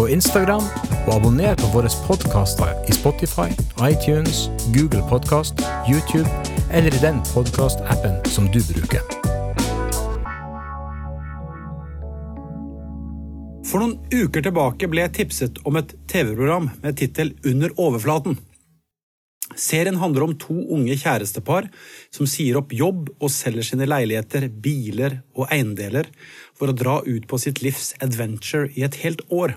og Instagram, og abonner på våre podkaster i Spotify, iTunes, Google Podkast, YouTube eller i den podkastappen som du bruker. For noen uker tilbake ble jeg tipset om et TV-program med tittel Under overflaten. Serien handler om to unge kjærestepar som sier opp jobb og selger sine leiligheter, biler og eiendeler for å dra ut på sitt livs adventure i et helt år.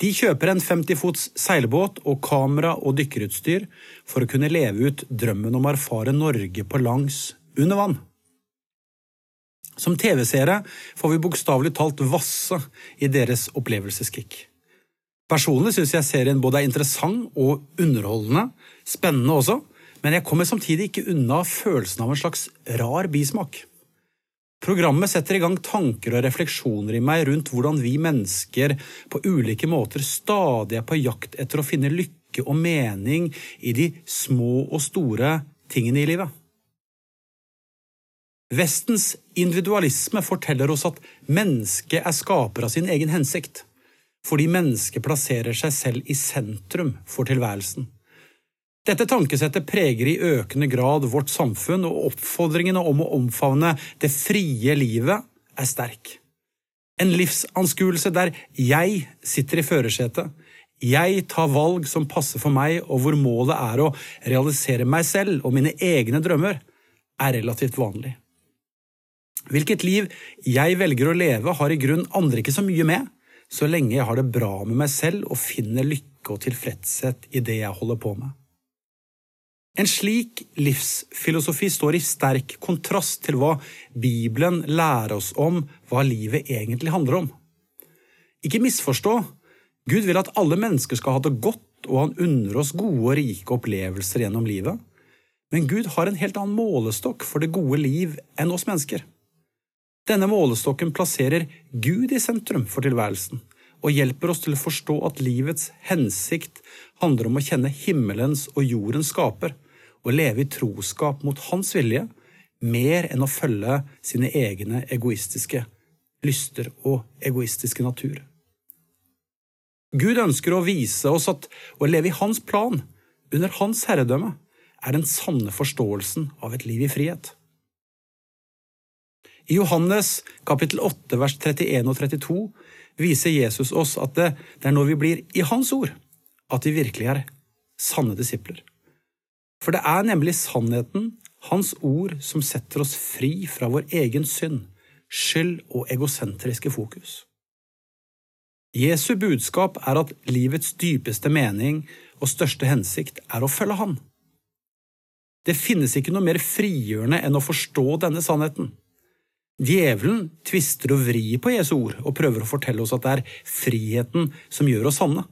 De kjøper en 50 fots seilbåt og kamera og dykkerutstyr for å kunne leve ut drømmen om å erfare Norge på langs under vann. Som TV-seere får vi bokstavelig talt vasse i deres opplevelseskick. Personlig syns jeg serien både er interessant og underholdende, spennende også, men jeg kommer samtidig ikke unna følelsen av en slags rar bismak. Programmet setter i gang tanker og refleksjoner i meg rundt hvordan vi mennesker på ulike måter stadig er på jakt etter å finne lykke og mening i de små og store tingene i livet. Vestens individualisme forteller oss at mennesket er skaper av sin egen hensikt, fordi mennesket plasserer seg selv i sentrum for tilværelsen. Dette tankesettet preger i økende grad vårt samfunn, og oppfordringene om å omfavne det frie livet er sterk. En livsanskuelse der jeg sitter i førersetet, jeg tar valg som passer for meg, og hvor målet er å realisere meg selv og mine egne drømmer, er relativt vanlig. Hvilket liv jeg velger å leve, har i grunn andre ikke så mye med, så lenge jeg har det bra med meg selv og finner lykke og tilfredshet i det jeg holder på med. En slik livsfilosofi står i sterk kontrast til hva Bibelen lærer oss om hva livet egentlig handler om. Ikke misforstå, Gud vil at alle mennesker skal ha det godt, og han unner oss gode og rike opplevelser gjennom livet. Men Gud har en helt annen målestokk for det gode liv enn oss mennesker. Denne målestokken plasserer Gud i sentrum for tilværelsen, og hjelper oss til å forstå at livets hensikt handler om å kjenne himmelens og jordens skaper, og leve i troskap mot hans vilje, mer enn å følge sine egne egoistiske lyster og egoistiske natur. Gud ønsker å vise oss at å leve i hans plan, under hans herredømme, er den sanne forståelsen av et liv i frihet. I Johannes kapittel 8 vers 31 og 32 viser Jesus oss at det, det er når vi blir i Hans ord, at vi virkelig er sanne disipler. For det er nemlig sannheten, Hans ord, som setter oss fri fra vår egen synd, skyld og egosentriske fokus. Jesu budskap er at livets dypeste mening og største hensikt er å følge Han. Det finnes ikke noe mer frigjørende enn å forstå denne sannheten. Djevelen tvister og vrir på Jesu ord og prøver å fortelle oss at det er friheten som gjør oss sanne.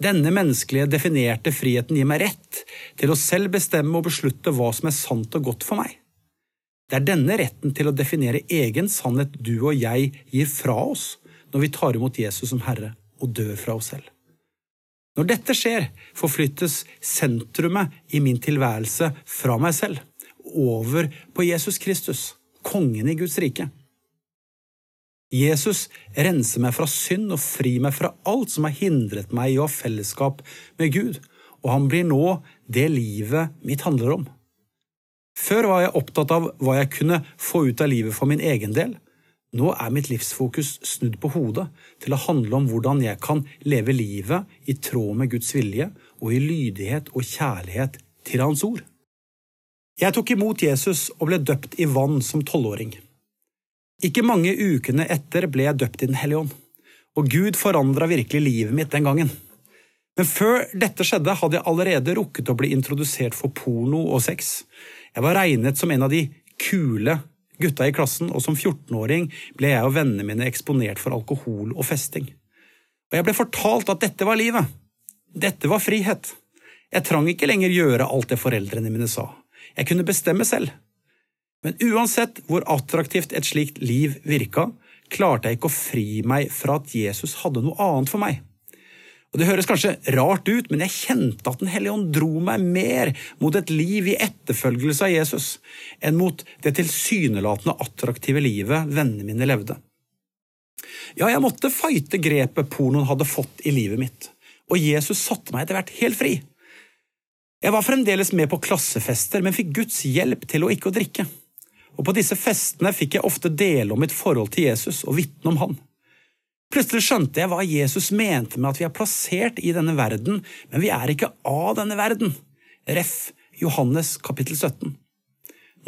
Denne menneskelige, definerte friheten gir meg rett til å selv bestemme og beslutte hva som er sant og godt for meg. Det er denne retten til å definere egen sannhet du og jeg gir fra oss når vi tar imot Jesus som Herre og dør fra oss selv. Når dette skjer, forflyttes sentrumet i min tilværelse fra meg selv over på Jesus Kristus, kongen i Guds rike. Jesus renser meg fra synd og frir meg fra alt som har hindret meg i å ha fellesskap med Gud, og han blir nå det livet mitt handler om. Før var jeg opptatt av hva jeg kunne få ut av livet for min egen del. Nå er mitt livsfokus snudd på hodet til å handle om hvordan jeg kan leve livet i tråd med Guds vilje og i lydighet og kjærlighet til Hans ord. Jeg tok imot Jesus og ble døpt i vann som tolvåring. Ikke mange ukene etter ble jeg døpt i Den hellige ånd, og Gud forandra virkelig livet mitt den gangen. Men før dette skjedde, hadde jeg allerede rukket å bli introdusert for porno og sex. Jeg var regnet som en av de kule gutta i klassen, og som 14-åring ble jeg og vennene mine eksponert for alkohol og festing. Og jeg ble fortalt at dette var livet. Dette var frihet. Jeg trang ikke lenger gjøre alt det foreldrene mine sa. Jeg kunne bestemme selv. Men uansett hvor attraktivt et slikt liv virka, klarte jeg ikke å fri meg fra at Jesus hadde noe annet for meg. Og Det høres kanskje rart ut, men jeg kjente at Den hellige ånd dro meg mer mot et liv i etterfølgelse av Jesus enn mot det tilsynelatende attraktive livet vennene mine levde. Ja, jeg måtte fighte grepet pornoen hadde fått i livet mitt, og Jesus satte meg etter hvert helt fri. Jeg var fremdeles med på klassefester, men fikk Guds hjelp til å ikke å drikke. Og på disse festene fikk jeg ofte dele om mitt forhold til Jesus og vitne om han. Plutselig skjønte jeg hva Jesus mente med at vi er plassert i denne verden, men vi er ikke av denne verden. Ref. Johannes kapittel 17.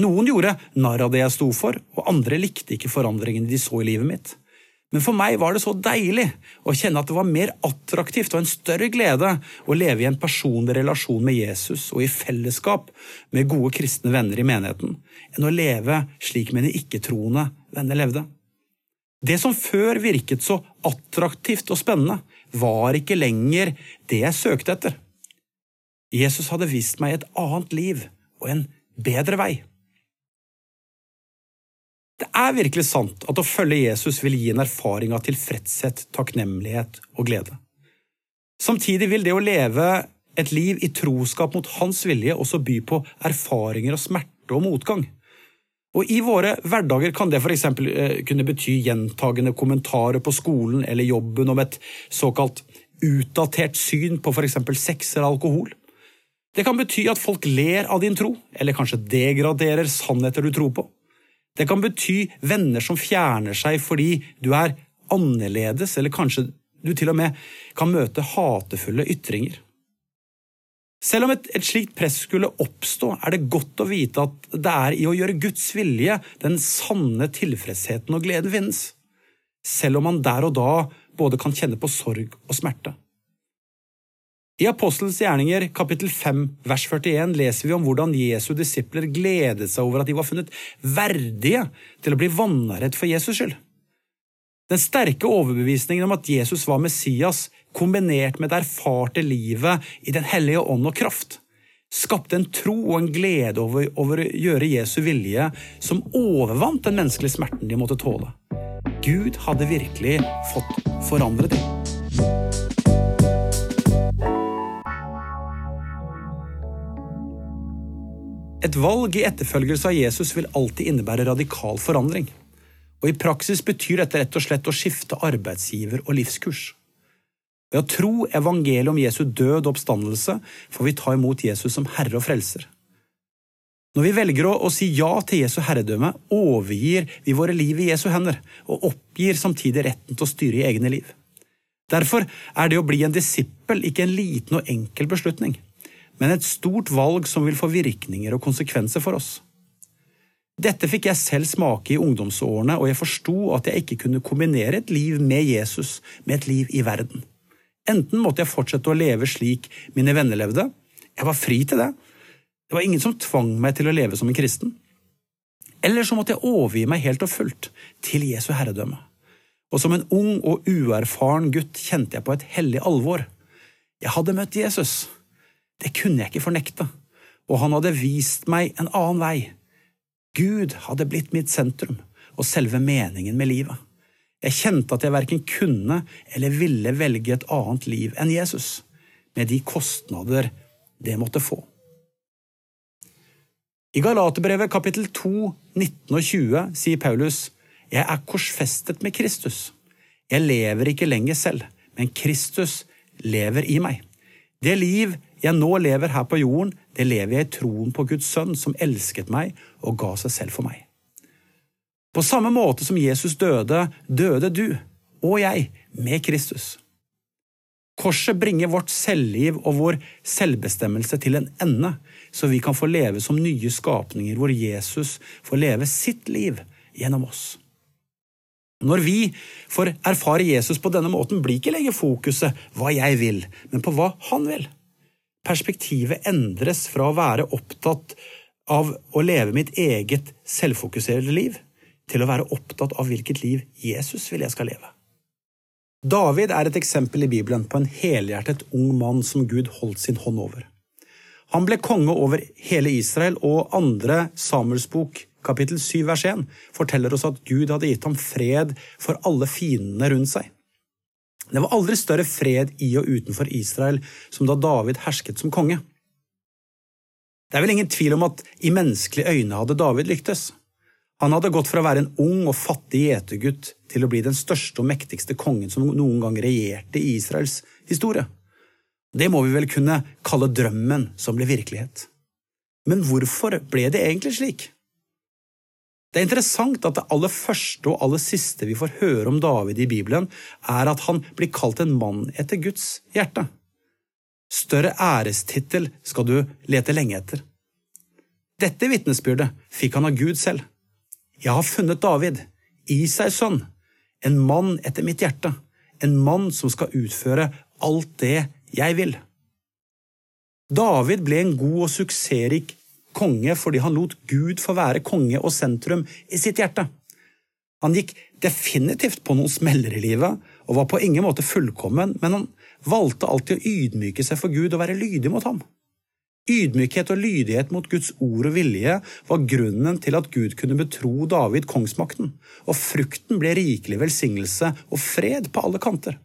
Noen gjorde narr av det jeg sto for, og andre likte ikke forandringene de så i livet mitt. Men for meg var det så deilig å kjenne at det var mer attraktivt og en større glede å leve i en personlig relasjon med Jesus og i fellesskap med gode kristne venner i menigheten, enn å leve slik mine ikke-troende venner levde. Det som før virket så attraktivt og spennende, var ikke lenger det jeg søkte etter. Jesus hadde vist meg et annet liv og en bedre vei. Det er virkelig sant at å følge Jesus vil gi en erfaring av tilfredshet, takknemlighet og glede. Samtidig vil det å leve et liv i troskap mot hans vilje også by på erfaringer og smerte og motgang. Og I våre hverdager kan det f.eks. eksempel kunne bety gjentagende kommentarer på skolen eller jobben om et såkalt utdatert syn på f.eks. sex eller alkohol. Det kan bety at folk ler av din tro, eller kanskje degraderer sannheter du tror på. Det kan bety venner som fjerner seg fordi du er annerledes, eller kanskje du til og med kan møte hatefulle ytringer. Selv om et, et, slikt press skulle oppstå, er det godt å vite at det er i å gjøre Guds vilje den sanne tilfredsheten og gleden finnes, selv om man der og da både kan kjenne på sorg og smerte. I Apostelens gjerninger kapittel 5 vers 41 leser vi om hvordan Jesu disipler gledet seg over at de var funnet verdige til å bli vanæret for Jesus skyld. Den sterke overbevisningen om at Jesus var Messias, kombinert med det erfarte livet i Den hellige ånd og kraft, skapte en tro og en glede over, over å gjøre Jesu vilje som overvant den menneskelige smerten de måtte tåle. Gud hadde virkelig fått forandret dem. Et valg i etterfølgelse av Jesus vil alltid innebære radikal forandring og i praksis betyr dette rett og slett å skifte arbeidsgiver og livskurs. Ved å tro evangeliet om Jesu død og oppstandelse får vi ta imot Jesus som Herre og Frelser. Når vi velger å, å si ja til Jesu herredømme, overgir vi våre liv i Jesu hender, og oppgir samtidig retten til å styre i egne liv. Derfor er det å bli en disippel ikke en liten og enkel beslutning, men et stort valg som vil få virkninger og konsekvenser for oss. Dette fikk jeg selv smake i ungdomsårene, og jeg forsto at jeg ikke kunne kombinere et liv med Jesus med et liv i verden. Enten måtte jeg fortsette å leve slik mine venner levde, jeg var fri til det, det var ingen som tvang meg til å leve som en kristen, eller så måtte jeg overgi meg helt og fullt til Jesu herredømme. Og som en ung og uerfaren gutt kjente jeg på et hellig alvor. Jeg hadde møtt Jesus. Det kunne jeg ikke fornekte, og han hadde vist meg en annen vei Gud hadde blitt mitt sentrum og selve meningen med livet. Jeg kjente at jeg verken kunne eller ville velge et annet liv enn Jesus, med de kostnader det måtte få. I Galaterbrevet kapittel 2, 19 og 20 sier Paulus, Jeg er korsfestet med Kristus. Jeg lever ikke lenger selv, men Kristus lever i meg. Det liv jeg nå lever her på jorden, det lever jeg i troen på Guds sønn, som elsket meg og ga seg selv for meg. På samme måte som Jesus døde, døde du og jeg med Kristus. Korset bringer vårt selvliv og vår selvbestemmelse til en ende, så vi kan få leve som nye skapninger hvor Jesus får leve sitt liv gjennom oss. Når vi får erfare Jesus på denne måten, blir ikke lenger fokuset hva jeg vil, men på hva han vil. Perspektivet endres fra å være opptatt av å leve mitt eget selvfokuserte liv, til å være opptatt av hvilket liv Jesus vil jeg skal leve. David er et eksempel i Bibelen på en helhjertet ung mann som Gud holdt sin hånd over. Han ble konge over hele Israel, og andre Samuels bok, kapittel 7 vers 1, forteller oss at Gud hadde gitt ham fred for alle fiendene rundt seg. Det var aldri større fred i og utenfor Israel som da David hersket som konge. Det er vel ingen tvil om at i menneskelige øyne hadde David lyktes. Han hadde gått fra å være en ung og fattig gjetergutt til å bli den største og mektigste kongen som noen gang regjerte i Israels historie. Det må vi vel kunne kalle drømmen som ble virkelighet. Men hvorfor ble det egentlig slik? Det er interessant at det aller første og aller siste vi får høre om David i Bibelen, er at han blir kalt en mann etter Guds hjerte. Større ærestittel skal du lete lenge etter. Dette vitnesbyrdet fikk han av Gud selv. Jeg har funnet David, Isais sønn, en mann etter mitt hjerte, en mann som skal utføre alt det jeg vil. David ble en god og suksessrik konge fordi han lot Gud få være konge og sentrum i sitt hjerte. Han gikk definitivt på noen smeller i livet og var på ingen måte fullkommen, men han valgte alltid å ydmyke seg for Gud og være lydig mot ham. Ydmykhet og lydighet mot Guds ord og vilje var grunnen til at Gud kunne betro David kongsmakten, og frukten ble rikelig velsignelse og fred på alle kanter.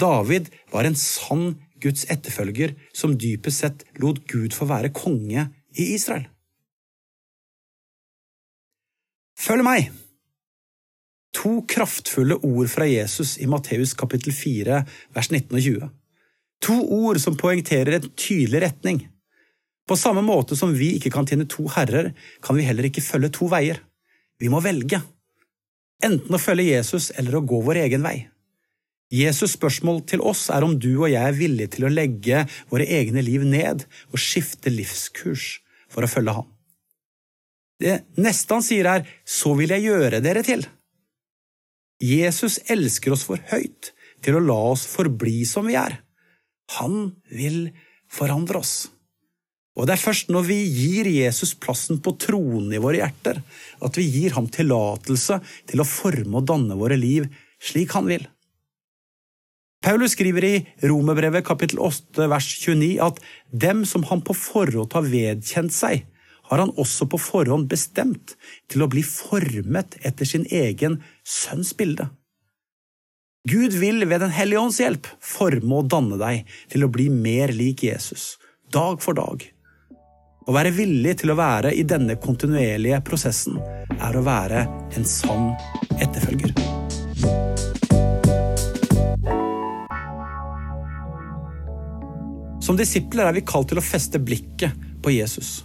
David var en sann Guds etterfølger som dypest sett lot Gud få være konge i Israel. Følg meg! To kraftfulle ord fra Jesus i Matteus kapittel 4, vers 19 og 20. To ord som poengterer en tydelig retning. På samme måte som vi ikke kan tjene to herrer, kan vi heller ikke følge to veier. Vi må velge. Enten å følge Jesus eller å gå vår egen vei. Jesus' spørsmål til oss er om du og jeg er villige til å legge våre egne liv ned og skifte livskurs for å følge ham. Det neste han sier er så vil jeg gjøre dere til. Jesus elsker oss for høyt til å la oss forbli som vi er. Han vil forandre oss. Og det er først når vi gir Jesus plassen på tronen i våre hjerter, at vi gir ham tillatelse til å forme og danne våre liv slik han vil. Paulus skriver i Romerbrevet kapittel 8 vers 29 at dem som han på forhånd har vedkjent seg, har han også på forhånd bestemt til å bli formet etter sin egen sønns bilde. Gud vil ved Den hellige ånds hjelp forme og danne deg til å bli mer lik Jesus, dag for dag. Å være villig til å være i denne kontinuerlige prosessen er å være en sann etterfølger. Som disipler er vi kalt til å feste blikket på Jesus,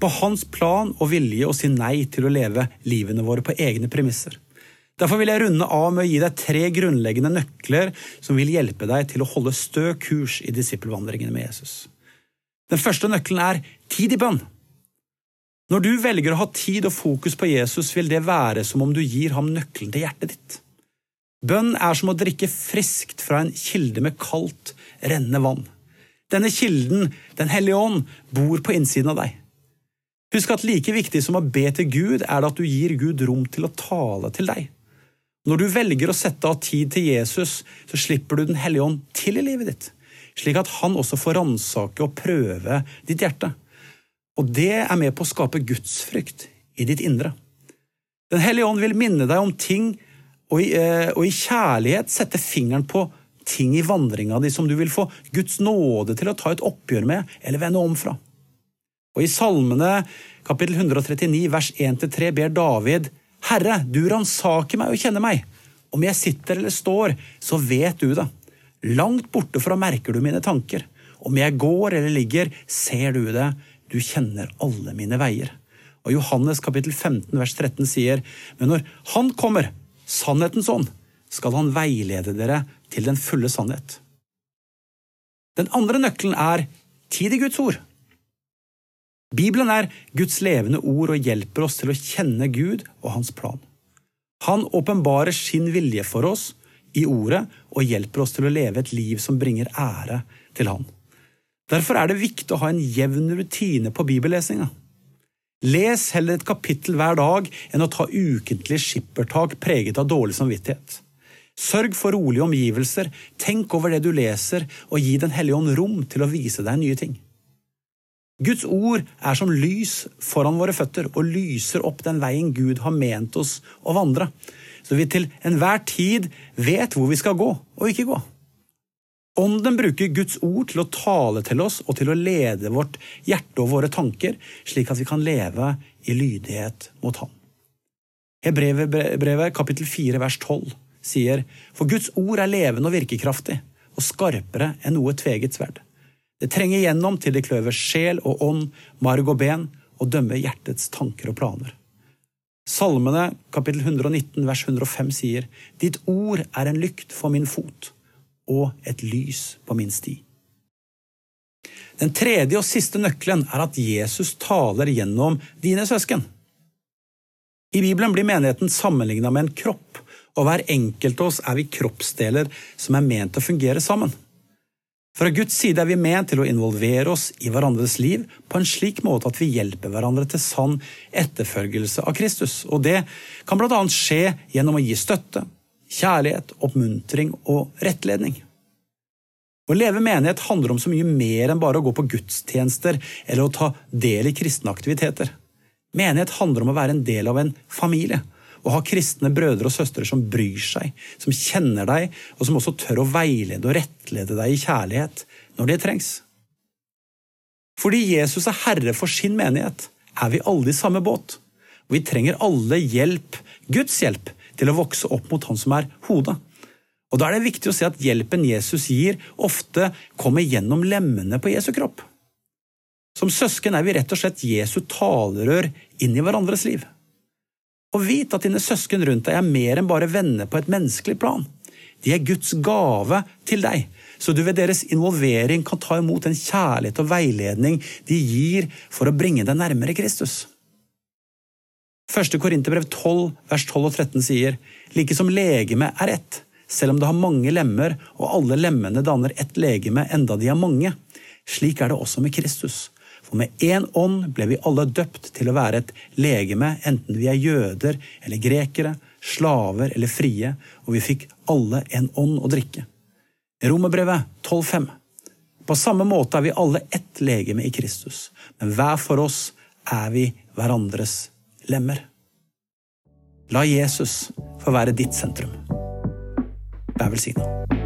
på hans plan og vilje å si nei til å leve livene våre på egne premisser. Derfor vil jeg runde av med å gi deg tre grunnleggende nøkler som vil hjelpe deg til å holde stø kurs i disippelvandringene med Jesus. Den første nøkkelen er tid i bønn. Når du velger å ha tid og fokus på Jesus, vil det være som om du gir ham nøkkelen til hjertet ditt. Bønn er som å drikke friskt fra en kilde med kaldt, rennende vann. Denne kilden, Den hellige ånd, bor på innsiden av deg. Husk at like viktig som å be til Gud, er det at du gir Gud rom til å tale til deg. Når du velger å sette av tid til Jesus, så slipper du Den hellige ånd til i livet ditt, slik at han også får ransake og prøve ditt hjerte. Og det er med på å skape gudsfrykt i ditt indre. Den hellige ånd vil minne deg om ting, og i, eh, og i kjærlighet sette fingeren på ting i vandringa di som du vil få Guds nåde til å ta et oppgjør med eller vende om fra. Og I Salmene kapittel 139 vers 1-3 ber David Herre, du ransaker meg og kjenner meg. Om jeg sitter eller står, så vet du det. Langt borte fra merker du mine tanker. Om jeg går eller ligger, ser du det. Du kjenner alle mine veier. Og Johannes kapittel 15 vers 13 sier, men når Han kommer, sannhetens ånd, skal han veilede dere til den fulle sannhet. Den andre nøkkelen er tid i Guds ord. Bibelen er Guds levende ord og hjelper oss til å kjenne Gud og hans plan. Han åpenbarer sin vilje for oss i ordet og hjelper oss til å leve et liv som bringer ære til Han. Derfor er det viktig å ha en jevn rutine på bibellesinga. Les heller et kapittel hver dag enn å ta ukentlig skippertak preget av dårlig samvittighet. Sørg for rolige omgivelser, tenk over det du leser, og gi Den hellige ånd rom til å vise deg nye ting. Guds ord er som lys foran våre føtter og lyser opp den veien Gud har ment oss å vandre, så vi til enhver tid vet hvor vi skal gå og ikke gå. Ånden bruker Guds ord til å tale til oss og til å lede vårt hjerte og våre tanker, slik at vi kan leve i lydighet mot Ham. Hebrevet kapittel 4 vers 12 sier, For Guds ord er levende og virkekraftig, og skarpere enn noe tveget sverd. Det trenger gjennom til det kløver sjel og ånd, marg og ben, og dømmer hjertets tanker og planer. Salmene kapittel 119 vers 105 sier, Ditt ord er en lykt for min fot og et lys på min sti. Den tredje og siste nøkkelen er at Jesus taler gjennom dine søsken. I Bibelen blir menigheten sammenligna med en kropp, og hver enkelt av oss er vi kroppsdeler som er ment til å fungere sammen. Fra Guds side er vi ment til å involvere oss i hverandres liv på en slik måte at vi hjelper hverandre til sann etterfølgelse av Kristus, og det kan bl.a. skje gjennom å gi støtte, kjærlighet, oppmuntring og rettledning. Å leve menighet handler om så mye mer enn bare å gå på gudstjenester eller å ta del i kristne aktiviteter. Menighet handler om å være en del av en familie, og ha kristne brødre og søstre som bryr seg, som kjenner deg, og som også tør å veilede og rettlede deg i kjærlighet når det trengs. Fordi Jesus er herre for sin menighet, er vi alle i samme båt. Og vi trenger alle hjelp, Guds hjelp, til å vokse opp mot Han som er hodet. Og Da er det viktig å se at hjelpen Jesus gir, ofte kommer gjennom lemmene på Jesu kropp. Som søsken er vi rett og slett Jesu talerør inn i hverandres liv. Og vit at dine søsken rundt deg er mer enn bare venner på et menneskelig plan. De er Guds gave til deg, så du ved deres involvering kan ta imot den kjærlighet og veiledning de gir for å bringe deg nærmere Kristus. 1. Korinterbrev 12, vers 12 og 13 sier, like som legeme er ett, selv om det har mange lemmer, og alle lemmene danner ett legeme enda de er mange. Slik er det også med Kristus. For med én ånd ble vi alle døpt til å være et legeme, enten vi er jøder eller grekere, slaver eller frie, og vi fikk alle en ånd å drikke. Romerbrevet 12,5. På samme måte er vi alle ett legeme i Kristus, men hver for oss er vi hverandres lemmer. La Jesus få være ditt sentrum. Vær velsigna.